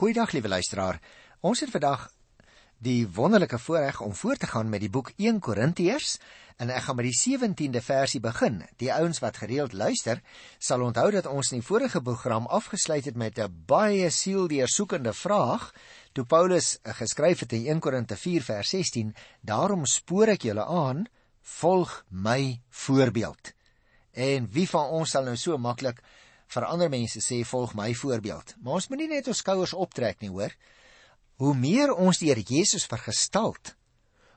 Goeiedag liewe luisteraar. Ons het vandag die wonderlike voorreg om voort te gaan met die boek 1 Korintiërs en ek gaan met die 17de versie begin. Die ouens wat gereeld luister, sal onthou dat ons in die vorige program afgesluit het met 'n baie sieldeursoekende vraag toe Paulus geskryf het in 1 Korinte 4 vers 16: "Daarom spoor ek julle aan, volg my voorbeeld." En wie van ons sal nou so maklik vir ander mense sê volg my voorbeeld. Maar ons moenie net ons skouers optrek nie, hoor. Hoe meer ons die Here Jesus vergestalt,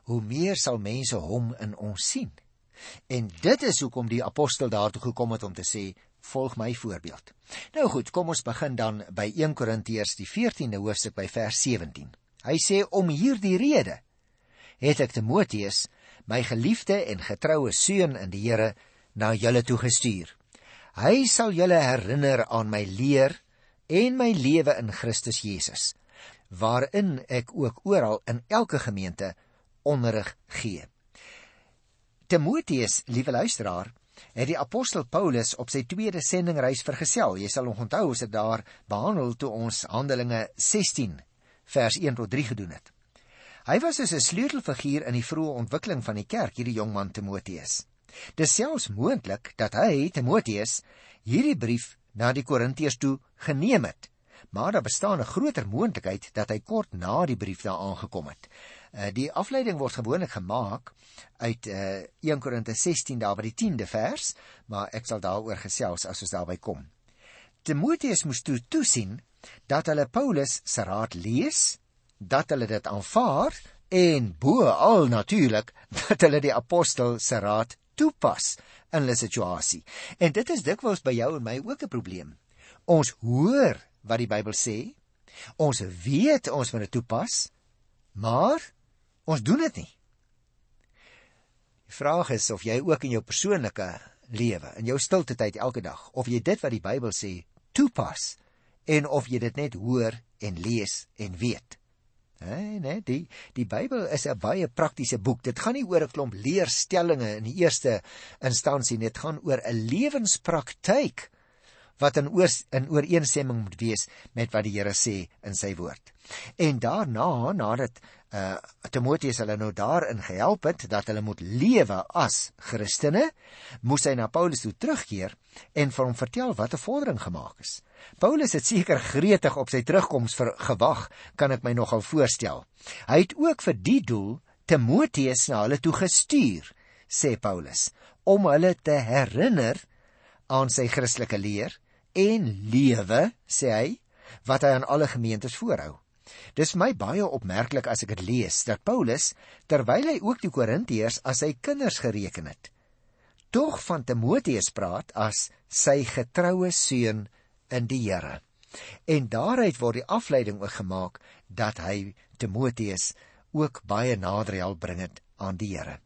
hoe meer sal mense hom in ons sien. En dit is hoekom die apostel daartoe gekom het om te sê volg my voorbeeld. Nou goed, kom ons begin dan by 1 Korintiërs die 14de hoofstuk by vers 17. Hy sê om hierdie rede het ek Timoteus, my geliefde en getroue seun in die Here, na julle toe gestuur. Hy sal julle herinner aan my leer en my lewe in Christus Jesus, waarin ek ook oral in elke gemeente onderrig gee. Timoteus, liewe luisteraar, het die apostel Paulus op sy tweede sendingreis vergesel. Jy sal onthou ons het daar behandel toe ons Handelinge 16 vers 1 tot 3 gedoen het. Hy was dus 'n sleutelfiguur in die vroeë ontwikkeling van die kerk, hierdie jong man Timoteus. Dis selfs moontlik dat hy Timoteus hierdie brief na die Korintiërs toe geneem het. Maar daar bestaan 'n groter moontlikheid dat hy kort na die brief daar aangekom het. Uh, die afleiding word gewoonlik gemaak uit uh, 1 Korinte 16 daar by die 10de vers, maar ek sal daaroor gesels as ons daarby kom. Timoteus moes toe toesien dat hulle Paulus se raad lees, dat hulle dit aanvaar en bo al natuurlik dat hulle die apostel se raad toepas in 'n situasie. En dit is dikwels by jou en my ook 'n probleem. Ons hoor wat die Bybel sê. Ons weet ons moet dit toepas, maar ons doen dit nie. Die vraag is of jy ook in jou persoonlike lewe, in jou stilte tyd elke dag, of jy dit wat die Bybel sê toepas en of jy dit net hoor en lees en weet. Nee, nee, die die Bybel is 'n baie praktiese boek. Dit gaan nie oor 'n klomp leerstellings in die eerste instansie nie. Dit gaan oor 'n lewenspraktyk wat in oor, in ooreenstemming moet wees met wat die Here sê in sy woord. En daarna, nadat uh Timoteus hulle nou daarin gehelp het dat hulle moet lewe as Christene, moes hy na Paulus toe terugkeer en vir hom vertel wat 'n vordering gemaak is. Paulus het seker gretig op sy terugkoms vir gewag, kan ek my nogal voorstel. Hy het ook vir die doel Timoteus na hulle toe gestuur, sê Paulus, om hulle te herinner aan sy Christelike leer en lewe, sê hy, wat hy aan alle gemeentes voorhou. Dis my baie opmerklik as ek dit lees dat Paulus terwyl hy ook die Korintiërs as sy kinders gereken het, tog van Timoteus praat as sy getroue seun in die Here. En daaruit word die afleiding ook gemaak dat hy Timoteus ook baie nader help bring het aan die Here.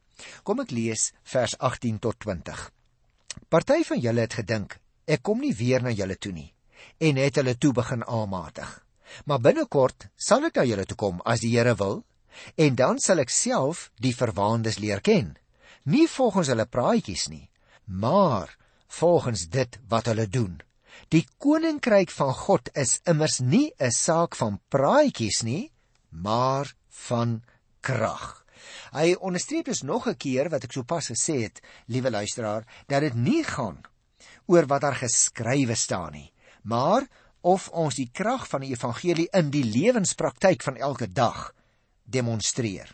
Kom ek lees vers 18 tot 20. Party van julle het gedink ek kom nie weer na julle toe nie en het hulle toe begin aanmatig. Maar binnekort sal ek na julle toe kom as die Here wil en dan sal ek self die verwaandes leer ken. Nie volgens hulle praatjies nie, maar volgens dit wat hulle doen. Die koninkryk van God is immers nie 'n saak van praatjies nie, maar van krag. Hy onderstreep dus nog 'n keer wat ek sopas gesê het, liewe luisteraar, dat dit nie gaan oor wat daar geskrywe staan nie, maar of ons die krag van die evangelie in die lewenspraktyk van elke dag demonstreer.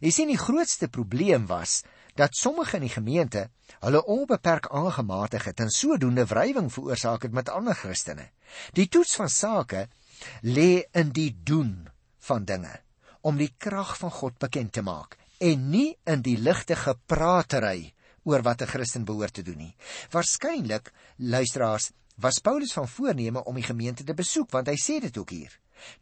Jy sien die grootste probleem was dat sommige in die gemeente hulle onbeperk aangematig het en sodoende wrywing veroorsaak het met ander Christene. Die toets van sake lê in die doen van dinge om die krag van God bekend te maak en nie in die ligte gepraatery oor wat 'n Christen behoort te doen nie. Waarskynlik, luisteraars, was Paulus van voorneme om die gemeente te besoek want hy sê dit ook hier.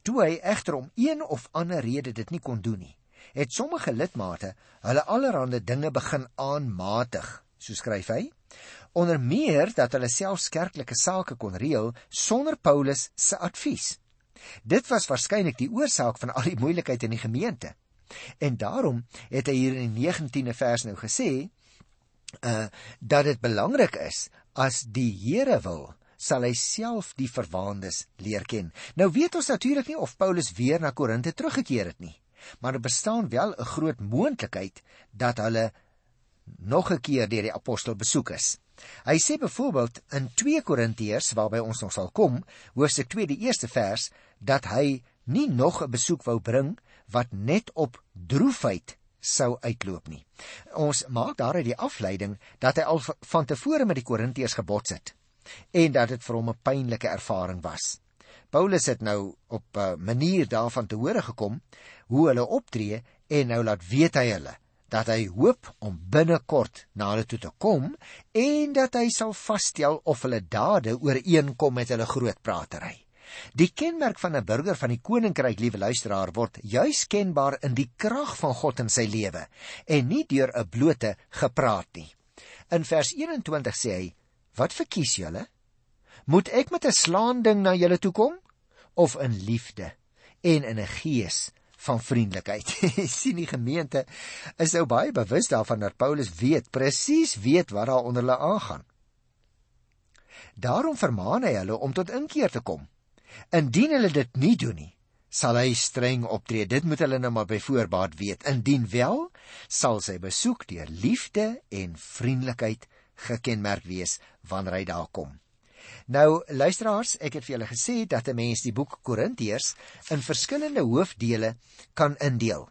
Toe hy egter om een of ander rede dit nie kon doen nie, het sommige lidmate hulle allerhande dinge begin aanmatig, so skryf hy, onder meer dat hulle selfs kerklike sake kon reël sonder Paulus se advies. Dit was waarskynlik die oorsaak van al die moeilikheid in die gemeente. En daarom het hy hier in die 19de vers nou gesê uh dat dit belangrik is as die Here wil sal hy self die verwaandes leer ken. Nou weet ons natuurlik nie of Paulus weer na Korinte teruggekeer het nie, maar daar er bestaan wel 'n groot moontlikheid dat hulle nog 'n keer deur die apostel besoek is. Hy sê byvoorbeeld in 2 Korintiërs waarby ons nog sal kom, hoofstuk 2 die eerste vers, dat hy nie nog 'n besoek wou bring wat net op droefheid sou uitloop nie. Ons maak daaruit die afleiding dat hy al van tevore met die Korintiërs gebots het en dat dit vir hom 'n pynlike ervaring was. Paulus het nou op 'n manier daarvan te hore gekom hoe hulle optree en nou laat weet hy hulle dat hy hoop om binnekort na hulle toe te kom en dat hy sal vasstel of hulle dade ooreenkom met hulle groot pratery. Die kenmerk van 'n burger van die koninkryk, liewe luisteraar, word juis kenbaar in die krag van God in sy lewe en nie deur 'n blote gepraat nie. In vers 21 sê hy: "Wat verkies julle? Moet ek met 'n slaanding na julle toe kom of in liefde en in 'n gees van vriendelikheid. sien die gemeente is nou baie bewus daarvan dat Paulus weet presies weet wat daar onder hulle aangaan. Daarom vermaan hy hulle om tot inkeer te kom. Indien hulle dit nie doen nie, sal hy streng optree. Dit moet hulle nou maar by voorbaat weet. Indien wel, sal sy besoek deur liefde en vriendelikheid gekenmerk wees wanneer hy daar kom. Nou luisteraars, ek het vir julle gesê dat 'n mens die boek Korintiërs in verskillende hoofdele kan indeel.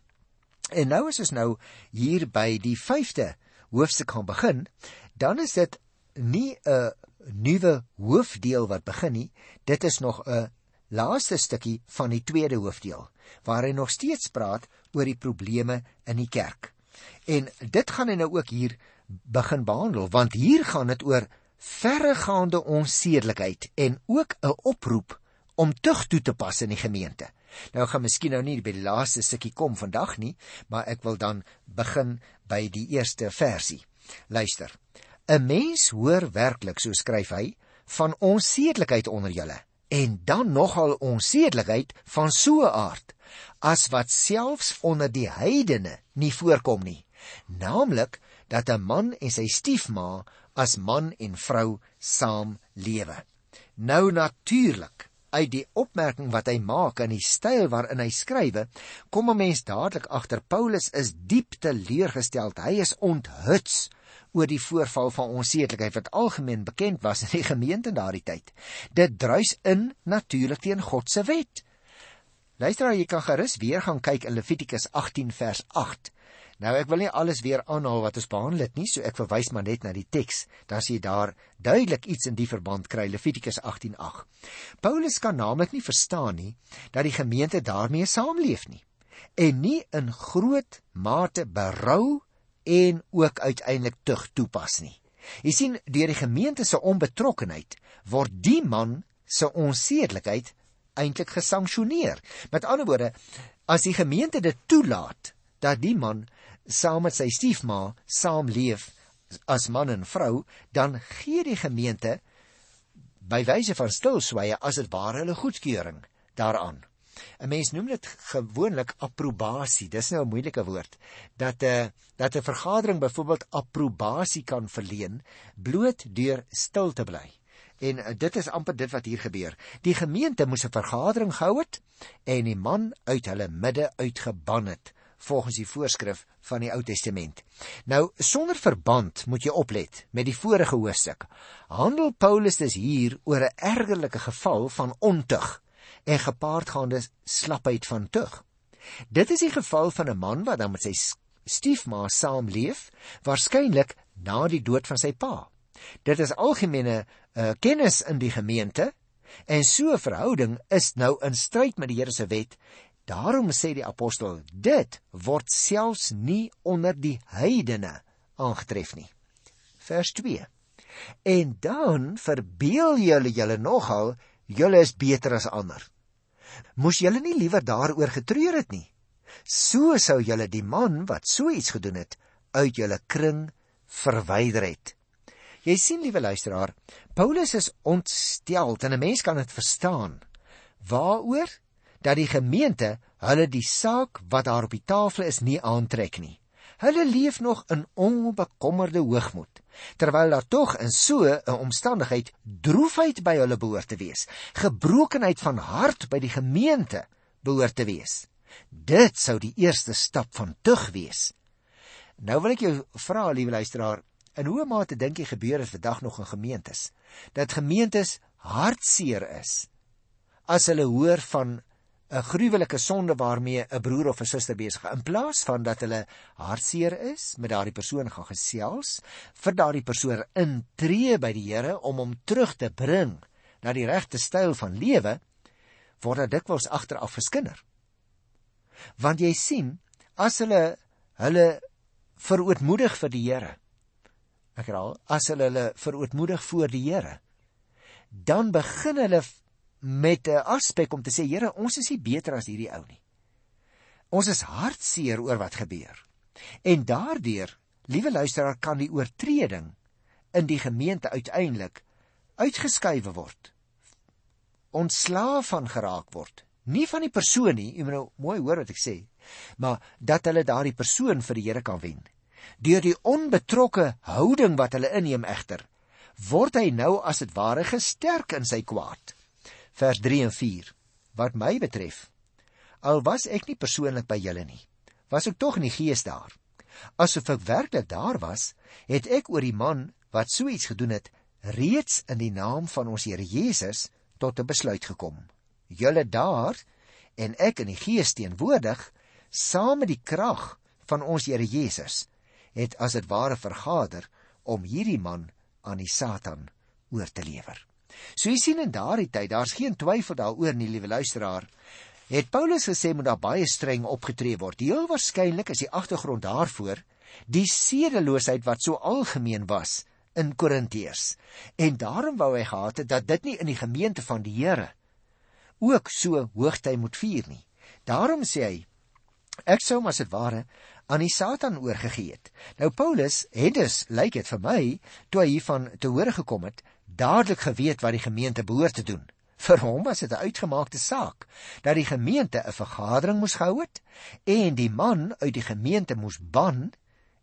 En nou as ons nou hier by die 5de hoofstuk gaan begin, dan is dit nie 'n nuwe hoofdeel wat begin nie, dit is nog 'n laaste stukkie van die tweede hoofdeel waar hy nog steeds praat oor die probleme in die kerk. En dit gaan hy nou ook hier begin behandel want hier gaan dit oor verregaande onsedelikheid en ook 'n oproep om tug toe te pas in die gemeente. Nou gaan miskien nou nie by die laaste stukkie kom vandag nie, maar ek wil dan begin by die eerste versie. Luister. 'n Mens hoor werklik, so skryf hy, van onsedelikheid onder julle en dan nogal onsedelikheid van so 'n aard as wat selfs onder die heidene nie voorkom nie, naamlik dat 'n man en sy stiefma as man en vrou saam lewe. Nou natuurlik uit die opmerking wat hy maak in die styl waarin hy skrywe, kom 'n mens dadelik agter Paulus is diep teleurgestel. Hy is onthuts oor die voorval van onsedelikheid wat algemeen bekend was in die gemeente daardie tyd. Dit druis in natuurlik teen God se wet. Luister, jy kan gerus weer gaan kyk in Levitikus 18 vers 8. Nou ek wil nie alles weer aanhaal wat ons behandel het nie, so ek verwys maar net na die teks. Dan sien jy daar duidelik iets in die verband kry Levitikus 18:8. Paulus kan naamlik nie verstaan nie dat die gemeente daarmee saamleef nie en nie in groot mate berou en ook uiteindelik tug toepas nie. Jy sien, deur die gemeente se onbetrokkenheid word die man se onsedelikheid eintlik gesanksioneer. Met ander woorde, as die gemeente dit toelaat dat die man saam met sy stiefma saamleef as man en vrou, dan gee die gemeente by wyse van stilswye as dit ware hulle goedkeuring daaraan. 'n Mens noem dit gewoonlik approbasie. Dis nou 'n moeilike woord. Dat 'n uh, dat 'n vergadering byvoorbeeld approbasie kan verleen bloot deur stil te bly. En uh, dit is amper dit wat hier gebeur. Die gemeente moes 'n vergadering gehou het en die man uit hulle midde uitgeban het volgens die voorskrif van die Ou Testament. Nou sonder verband moet jy oplet met die vorige hoofstuk. Handel Paulus dus hier oor 'n ergerlike geval van ontug en gepaardgaande slapheid van tug. Dit is die geval van 'n man wat dan met sy stiefma saamleef, waarskynlik na die dood van sy pa. Dit is algemene uh, kennis in die gemeente en so 'n verhouding is nou in stryd met die Here se wet Daarom sê die apostel dit word selfs nie onder die heidene aangetref nie. Vers 2. En dan verbeel julle julle nogal julle is beter as ander. Moes julle nie liewer daaroor getreur het nie? So sou julle die man wat so iets gedoen het uit julle kring verwyder het. Jy sien liewe luisteraar, Paulus is ontstel en 'n mens kan dit verstaan. Waaroor? Dat die gemeente hulle die saak wat daar op die tafel is nie aantrek nie. Hulle leef nog in onbekommerde hoogmoed, terwyl daar tog in so 'n omstandigheid droefheid by hulle behoort te wees, gebrokenheid van hart by die gemeente behoort te wees. Dit sou die eerste stap van tug wees. Nou wil ek jou vra, liewe luisteraar, in hoe mate dink jy gebeur dit vandag nog in gemeentes? Dat gemeentes hartseer is as hulle hoor van 'n gruwelike sonde waarmee 'n broer of 'n suster besig is. In plaas van dat hulle hartseer is met daardie persoon gaan gesels vir daardie persoon intree by die Here om hom terug te bring na die regte styl van lewe word dit dikwels agteraf verskinder want jy sien as hulle hulle verootmoedig vir die Here ek herhaal as hulle hulle verootmoedig voor die Here dan begin hulle met 'n aspek om te sê Here, ons is nie beter as hierdie ou nie. Ons is hartseer oor wat gebeur. En daardeur, liewe luisteraar, kan die oortreding in die gemeente uiteindelik uitgeskuif word. Ontslaaf van geraak word. Nie van die persoon nie, jy moet nou mooi hoor wat ek sê, maar dat hulle daardie persoon vir die Here kan wen. Deur die onbetrokke houding wat hulle inneem egter, word hy nou as dit ware gesterk in sy kwaad vers 3 en 4. Wat my betref, al was ek nie persoonlik by julle nie, was ek tog in die gees daar. Asof ek werklik daar was, het ek oor die man wat so iets gedoen het, reeds in die naam van ons Here Jesus tot 'n besluit gekom. Julle daar en ek in die gees teenwoordig, saam met die krag van ons Here Jesus, het as dit ware vergader om hierdie man aan die Satan oor te lewer. So jy sien in daardie tyd, daar's geen twyfel daaroor nie, liewe luisteraar. Het Paulus gesê moet daar baie streng opgetree word. Heel waarskynlik is die agtergrond daarvoor die sedeloosheid wat so algemeen was in Korintiërs. En daarom wou hy gehad het dat dit nie in die gemeente van die Here ook so hoogty moet vier nie. Daarom sê hy ek sou maar as dit ware aan die Satan oorgegee het. Nou Paulus het dus lyk dit vir my toe hy hiervan te hore gekom het, dadelik geweet wat die gemeente behoort te doen. Vir hom was dit 'n uitgemaakte saak dat die gemeente 'n vergadering moes gehou het en die man uit die gemeente moes ban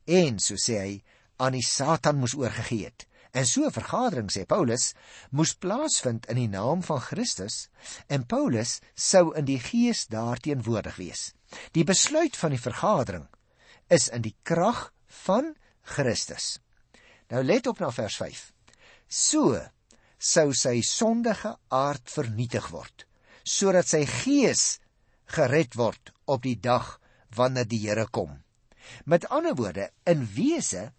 en so sê hy aan die Satan moes oorgegee het. En so 'n vergadering sê Paulus moes plaasvind in die naam van Christus en Paulus sou in die gees daarteenwoordig wees. Die besluit van die vergadering is in die krag van Christus. Nou let op na vers So sou sy sondige aard vernietig word, sodat sy gees gered word op die dag wanneer die Here kom. Met ander woorde, in wese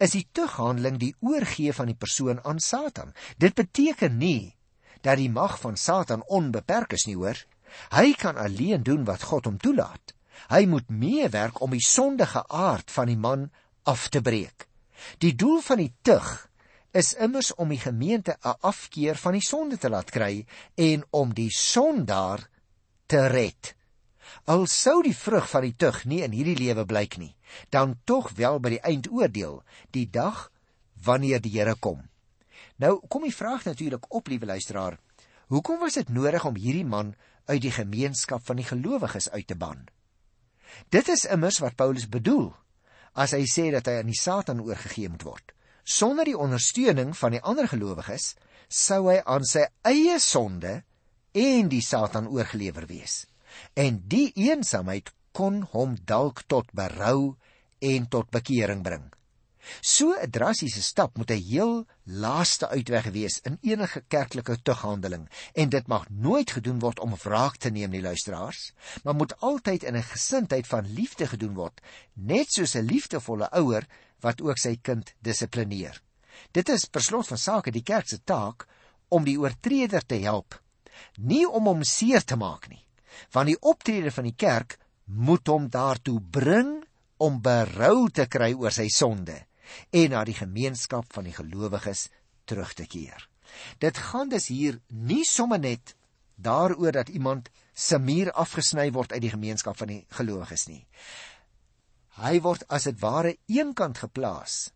is die tughandeling die oorgee van die persoon aan Satan. Dit beteken nie dat die mag van Satan onbeperk is nie, hoor. Hy kan alleen doen wat God hom toelaat. Hy moet meewerk om die sondige aard van die man af te breek. Die doel van die tug is immers om die gemeente 'n afkeer van die sonde te laat kry en om die sondaar te red. Al sou die vrug van die tug nie in hierdie lewe blyk nie, dan tog wel by die eindoordeel, die dag wanneer die Here kom. Nou kom die vraag natuurlik op, liewe luisteraar, hoekom was dit nodig om hierdie man uit die gemeenskap van die gelowiges uit te ban? Dit is immers wat Paulus bedoel as hy sê dat hy aan die Satan oorgegee moet word. Sonder die ondersteuning van die ander gelowiges sou hy aan sy eie sonde en die Satan oorgelewer wees. En die eensaamheid kon hom dalk tot berou en tot bekering bring. So 'n drastiese stap moet 'n heel laaste uitweg wees in enige kerklike tughandeling en dit mag nooit gedoen word om wraak te neem nie luisteraars, maar moet altyd in 'n gesindheid van liefde gedoen word, net soos 'n liefdevolle ouer wat ook sy kind dissiplineer. Dit is per slot van sake die kerk se taak om die oortreder te help, nie om hom seer te maak nie, want die optrede van die kerk moet hom daartoe bring om berou te kry oor sy sonde en na die gemeenskap van die gelowiges terug te keer. Dit gaan dus hier nie sommer net daaroor dat iemand se muur afgesny word uit die gemeenskap van die gelowiges nie. Hy word as dit ware eenkant geplaas.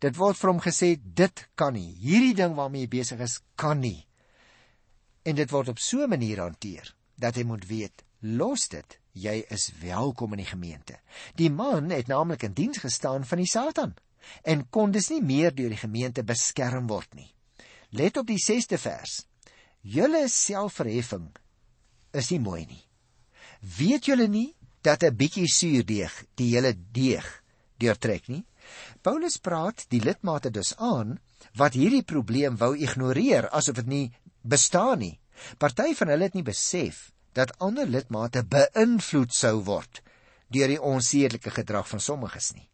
Dit word vir hom gesê dit kan nie. Hierdie ding waarmee jy besig is kan nie. En dit word op so 'n manier hanteer dat hy moet weet, los dit. jy is welkom in die gemeente. Die man het naamlik in diens gestaan van die Satan en kon dus nie meer deur die gemeente beskerm word nie. Let op die 6de vers. Julle selfverheffing is nie mooi nie. Weet julle nie dat 'n bietjie suurdeeg die hele deeg deurtrek nie? Paulus praat die lidmate dus aan wat hierdie probleem wou ignoreer asof dit nie bestaan nie. Party van hulle het nie besef dat ander lidmate beïnvloed sou word deur die onsedelike gedrag van sommiges nie.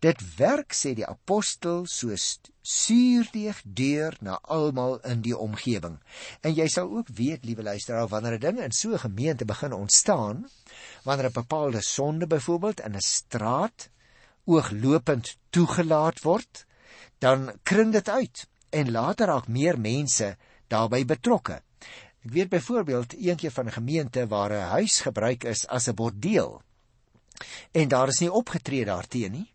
Dit werk sê die apostel soos suurdeeg deur na almal in die omgewing. En jy sal ook weet, liewe luisteraar, wanneer 'n ding in so 'n gemeente begin ontstaan, wanneer 'n bepaalde sonde byvoorbeeld in 'n straat ooglopend toegelaat word, dan kring dit uit en later raak meer mense daarbey betrokke. Ek weet byvoorbeeld eendag van 'n gemeente waar 'n huis gebruik is as 'n bordeel. En daar is nie opgetree daarteenoor nie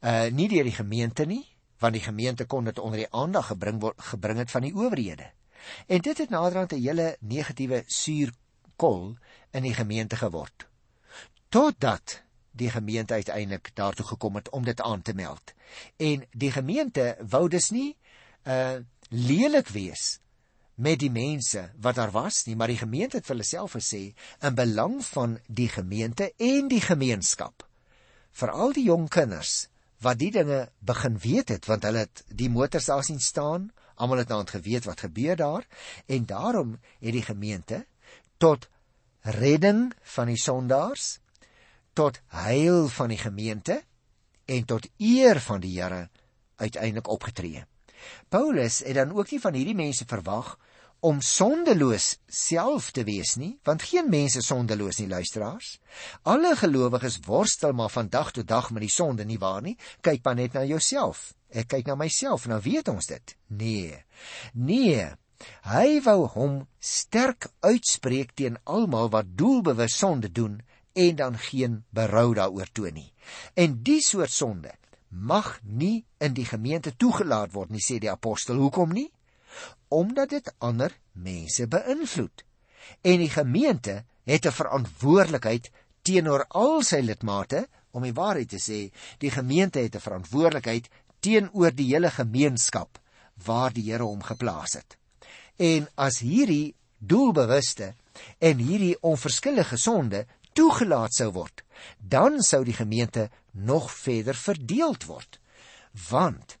uh nie deur die gemeente nie, want die gemeente kon dit onder die aandag gebring word gebring het van die owerhede. En dit het naderhand 'n hele negatiewe suurkol in die gemeente geword. Totdat die gemeente uiteindelik daartoe gekom het om dit aan te meld. En die gemeente wou dus nie uh lelik wees met die mense wat daar was nie, maar die gemeente het vir hulle self gesê in belang van die gemeente en die gemeenskap. Veral die jong kinders wat die dinge begin weet het want hulle het die motors daar sien staan, almal het nou geweet wat gebeur daar en daarom het die gemeente tot redding van die sondaars tot heil van die gemeente en tot eer van die Here uiteindelik opgetree. Paulus het dan ook nie van hierdie mense verwag om sondeloos self te wees nie, want geen mens is sondeloos nie, luisteraars. Alle gelowiges worstel maar van dag tot dag met die sonde, nie waar nie? Kyk maar net na jouself. Ek kyk na myself en dan weet ons dit. Nee. Nee. Hy wou hom sterk uitspreek teen almal wat doelbewus sonde doen en dan geen berou daaroor toon nie. En die soort sonde mag nie in die gemeente toegelaat word nie, sê die apostel. Hoekom nie? Omdat dit ander mense beïnvloed. En die gemeente het 'n verantwoordelikheid teenoor al sy lidmate om die waarheid te sê, die gemeente het 'n verantwoordelikheid teenoor die hele gemeenskap waar die Here hom geplaas het. En as hierdie doelbewuste en hierdie onverskillige sonde toegelaat sou word, dan sou die gemeente nog verder verdeeld word. Want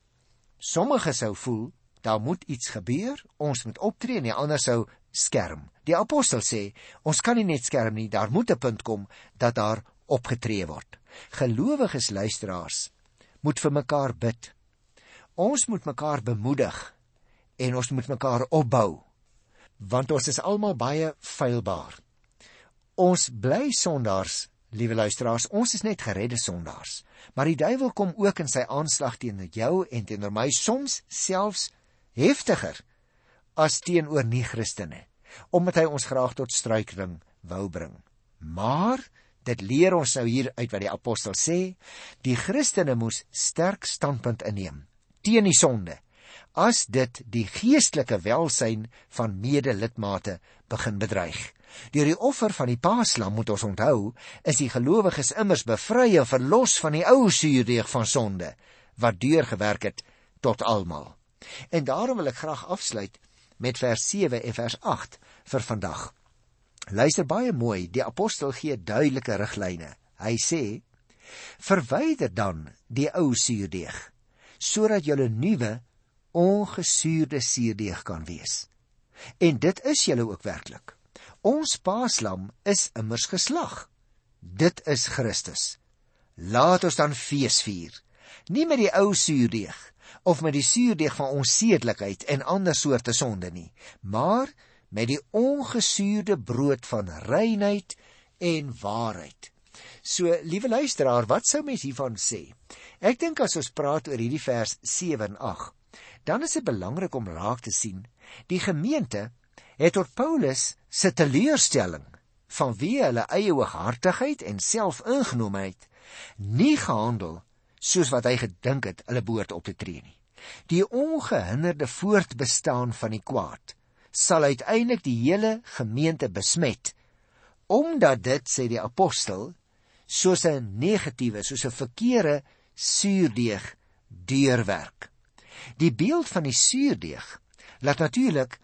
sommige sou voel daar moet iets gebeur, ons moet optree en die ander sou skerm. Die apostel sê, ons kan nie net skerm nie, daar moet 'n punt kom dat daar opgetree word. Gelowiges luisteraars moet vir mekaar bid. Ons moet mekaar bemoedig en ons moet mekaar opbou want ons is almal baie feilbaar. Ons bly sondaars, liewe luisteraars, ons is net geredde sondaars. Maar die duiwel kom ook in sy aanslag teen jou en teenoor my soms selfs heftiger as teenoor nie-Christene, omdat hy ons graag tot struikeling wou bring. Maar dit leer ons nou hier uit wat die apostel sê, die Christene moes sterk standpunt inneem teen die sonde as dit die geestelike welsyn van medelidmate begin bedreig. Deur die offer van die Paaslam moet ons onthou, is die gelowiges immers bevry en verlos van die ou suurdeeg van sonde wat deurgewerk het tot almal. En daarom wil ek graag afsluit met vers 7 en vers 8 vir vandag. Luister baie mooi, die apostel gee duidelike riglyne. Hy sê: "Verwyder dan die ou suurdeeg, sodat julle nuwe ongesuurde suurdeeg kan wees." En dit is julle ook werklik. Ons paaslam is immers geslag. Dit is Christus. Laat ons dan fees vier, nie met die ou suurdeeg of met die suurdeeg van onsedelikheid en ander soorte sonde nie, maar met die ongesuurde brood van reinheid en waarheid. So, liewe luisteraar, wat sou mens hiervan sê? Ek dink as ons praat oor hierdie vers 7 en 8, dan is dit belangrik om raak te sien, die gemeente het tot Paulus se teleurstelling vanweë hulle eie hooghartigheid en selfingenomenheid nie gehandel soos wat hy gedink het hulle behoort op te tree nie. Die ongehinderde voortbestaan van die kwaad sal uiteindelik die hele gemeente besmet omdat dit sê die apostel soos 'n negatiewe, soos 'n verkeerde suurdeeg deurwerk. Die beeld van die suurdeeg laat natuurlik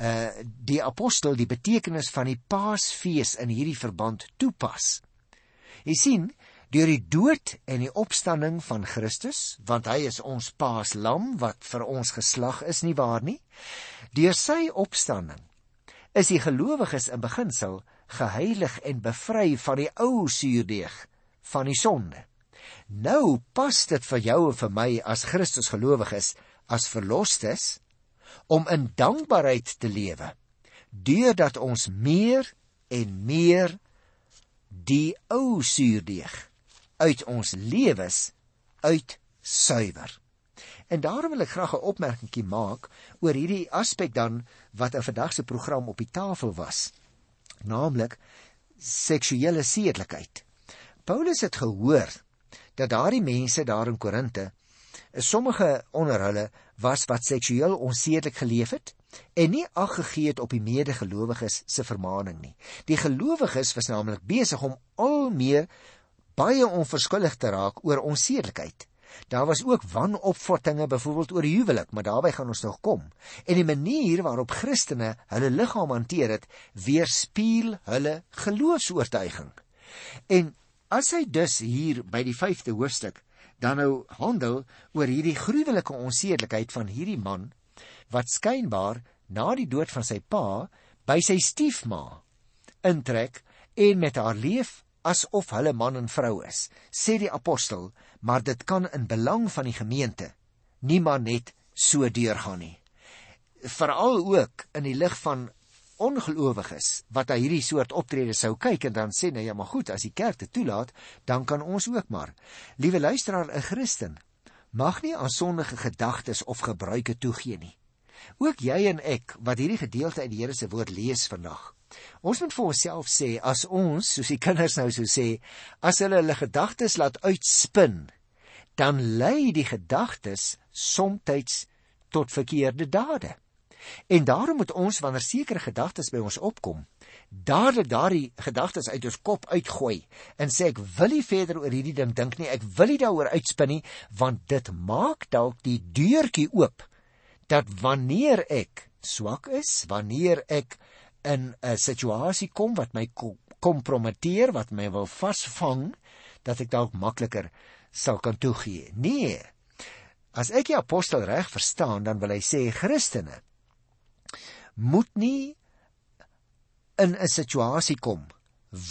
uh die apostel die betekenis van die Paasfees in hierdie verband toepas. Jy sien, deur die dood en die opstanding van Christus, want hy is ons Paaslam wat vir ons geslag is nie waar nie. Deur sy opstanding is die gelowiges in beginsel geheilig en bevry van die ou suurdeeg van die sonde. Nou pas dit vir jou en vir my as Christus gelowiges as verlosters om in dankbaarheid te lewe deurdat ons meer en meer die ou suurdeeg uit ons lewens uit suiwer. En daarom wil ek graag 'n opmerkingie maak oor hierdie aspek dan wat in vandag se program op die tafel was naamlik seksuele sedelikheid. Paulus het gehoor dat daardie mense daar in Korinte, sommige onder hulle was wat seksueel onsedelik geleef het en nie ag gegee het op die medegelowiges se vermaaning nie. Die gelowiges was naamlik besig om al meer baie onverskillig te raak oor onsedelikheid. Daar was ook wanopvattinge byvoorbeeld oor huwelik, maar daarby gaan ons nog kom. En die manier waarop Christene hulle liggaam hanteer het, weerspieël hulle geloofs-oortuiging. En as hy dus hier by die 5de hoofstuk dan nou handel oor hierdie gruwelike onsedelikheid van hierdie man wat skynbaar na die dood van sy pa by sy stiefma intrek en met haar leef asof hulle man en vrou is, sê die apostel, maar dit kan in belang van die gemeente niemand net so deurgaan nie. Veral ook in die lig van ongelowiges wat na hierdie soort optrede sou kyk en dan sê nee ja maar goed as die kerk dit toelaat dan kan ons ook maar. Liewe luisteraar, 'n Christen mag nie aan sondige gedagtes of gebruike toegee nie. Ook jy en ek wat hierdie gedeelte uit die Here se woord lees vandag Ons moet vir onsself sê as ons, soos die kinders nou so sê, as hulle hulle gedagtes laat uitspin, dan lei die gedagtes soms tot verkeerde dade. En daarom moet ons wanneer sekere gedagtes by ons opkom, dadelik daardie gedagtes uit ons kop uitgooi en sê ek wil nie verder oor hierdie ding dink nie, ek wil nie daaroor uitspin nie, want dit maak dalk die deurtjie oop dat wanneer ek swak is, wanneer ek in 'n situasie kom wat my kompromiteer, wat my wil vasvang, dat ek dalk makliker sal kan toegee. Nee. As ek die apostel reg verstaan, dan wil hy sê Christene moet nie in 'n situasie kom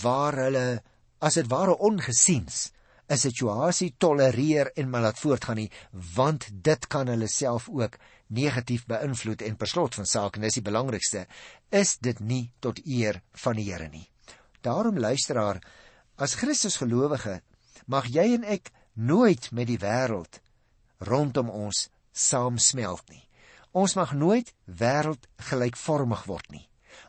waar hulle as dit ware ongesiens 'n situasie tolereer en maar laat voortgaan nie, want dit kan hulle self ook negatief beïnvloed en per slot van saak en dis die belangrikste is dit nie tot eer van die Here nie. Daarom luisteraar, as Christus gelowige, mag jy en ek nooit met die wêreld rondom ons saamsmelt nie. Ons mag nooit wêreld gelykvormig word nie.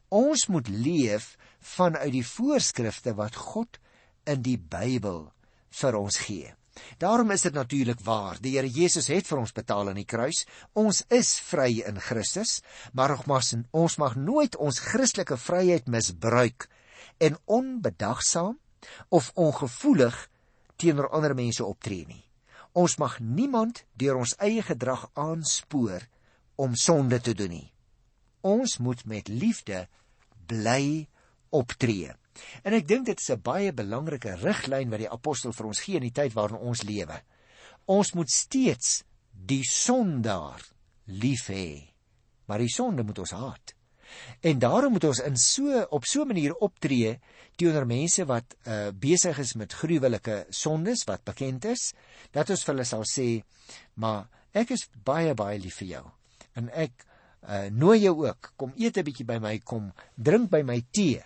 Ons moet leef vanuit die voorskrifte wat God in die Bybel vir ons gee. Daarom is dit natuurlik waar. Die Here Jesus het vir ons betaal aan die kruis. Ons is vry in Christus, maar nogmaals, ons mag nooit ons Christelike vryheid misbruik en onbedagsaam of ongevoelig teenoor ander mense optree nie. Ons mag niemand deur ons eie gedrag aanspoor om sonde te doen nie. Ons moet met liefde bly optree. En ek dink dit is 'n baie belangrike riglyn wat die apostel vir ons gee in die tyd waarin ons lewe. Ons moet steeds die sondaar lief hê, maar die sonde moet ons haat. En daarom moet ons in so op so 'n manier optree teenoor mense wat uh, besig is met gruwelike sondes wat bekend is, dat ons vir hulle sal sê, "Maar ek is baie baie lief vir jou." En ek uh, nooi jou ook, kom eet 'n bietjie by my, kom drink by my tee.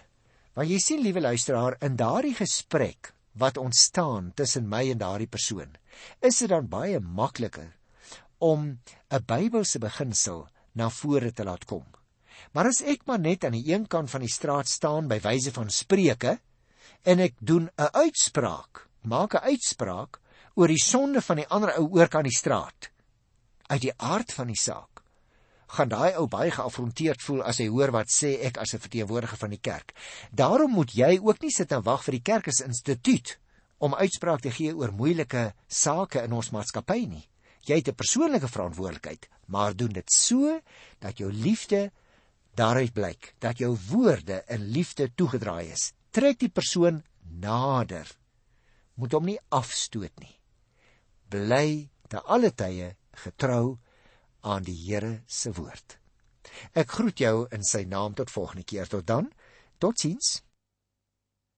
Want jy sien liewe luisteraar, in daardie gesprek wat ontstaan tussen my en daardie persoon, is dit dan baie makliker om 'n Bybelse beginsel na vore te laat kom. Maar as ek maar net aan die een kant van die straat staan by wyse van spreuke en ek doen 'n uitspraak, maak 'n uitspraak oor die sonde van die ander ou oor kan die straat. Uit die aard van die saak gaan daai ou baie geafronteerd voel as hy hoor wat sê ek as 'n verteenwoordiger van die kerk. Daarom moet jy ook nie sit en wag vir die kerk as instituut om uitspraak te gee oor moeilike sake in ons maatskappy nie. Jy het 'n persoonlike verantwoordelikheid, maar doen dit so dat jou liefde daaruit blyk, dat jou woorde in liefde toegedraai is. Trek die persoon nader. Moet hom nie afstoot nie. Bly te alle tye getrou aan die Here se woord. Ek groet jou in sy naam tot volgende keer tot dan. Totsiens.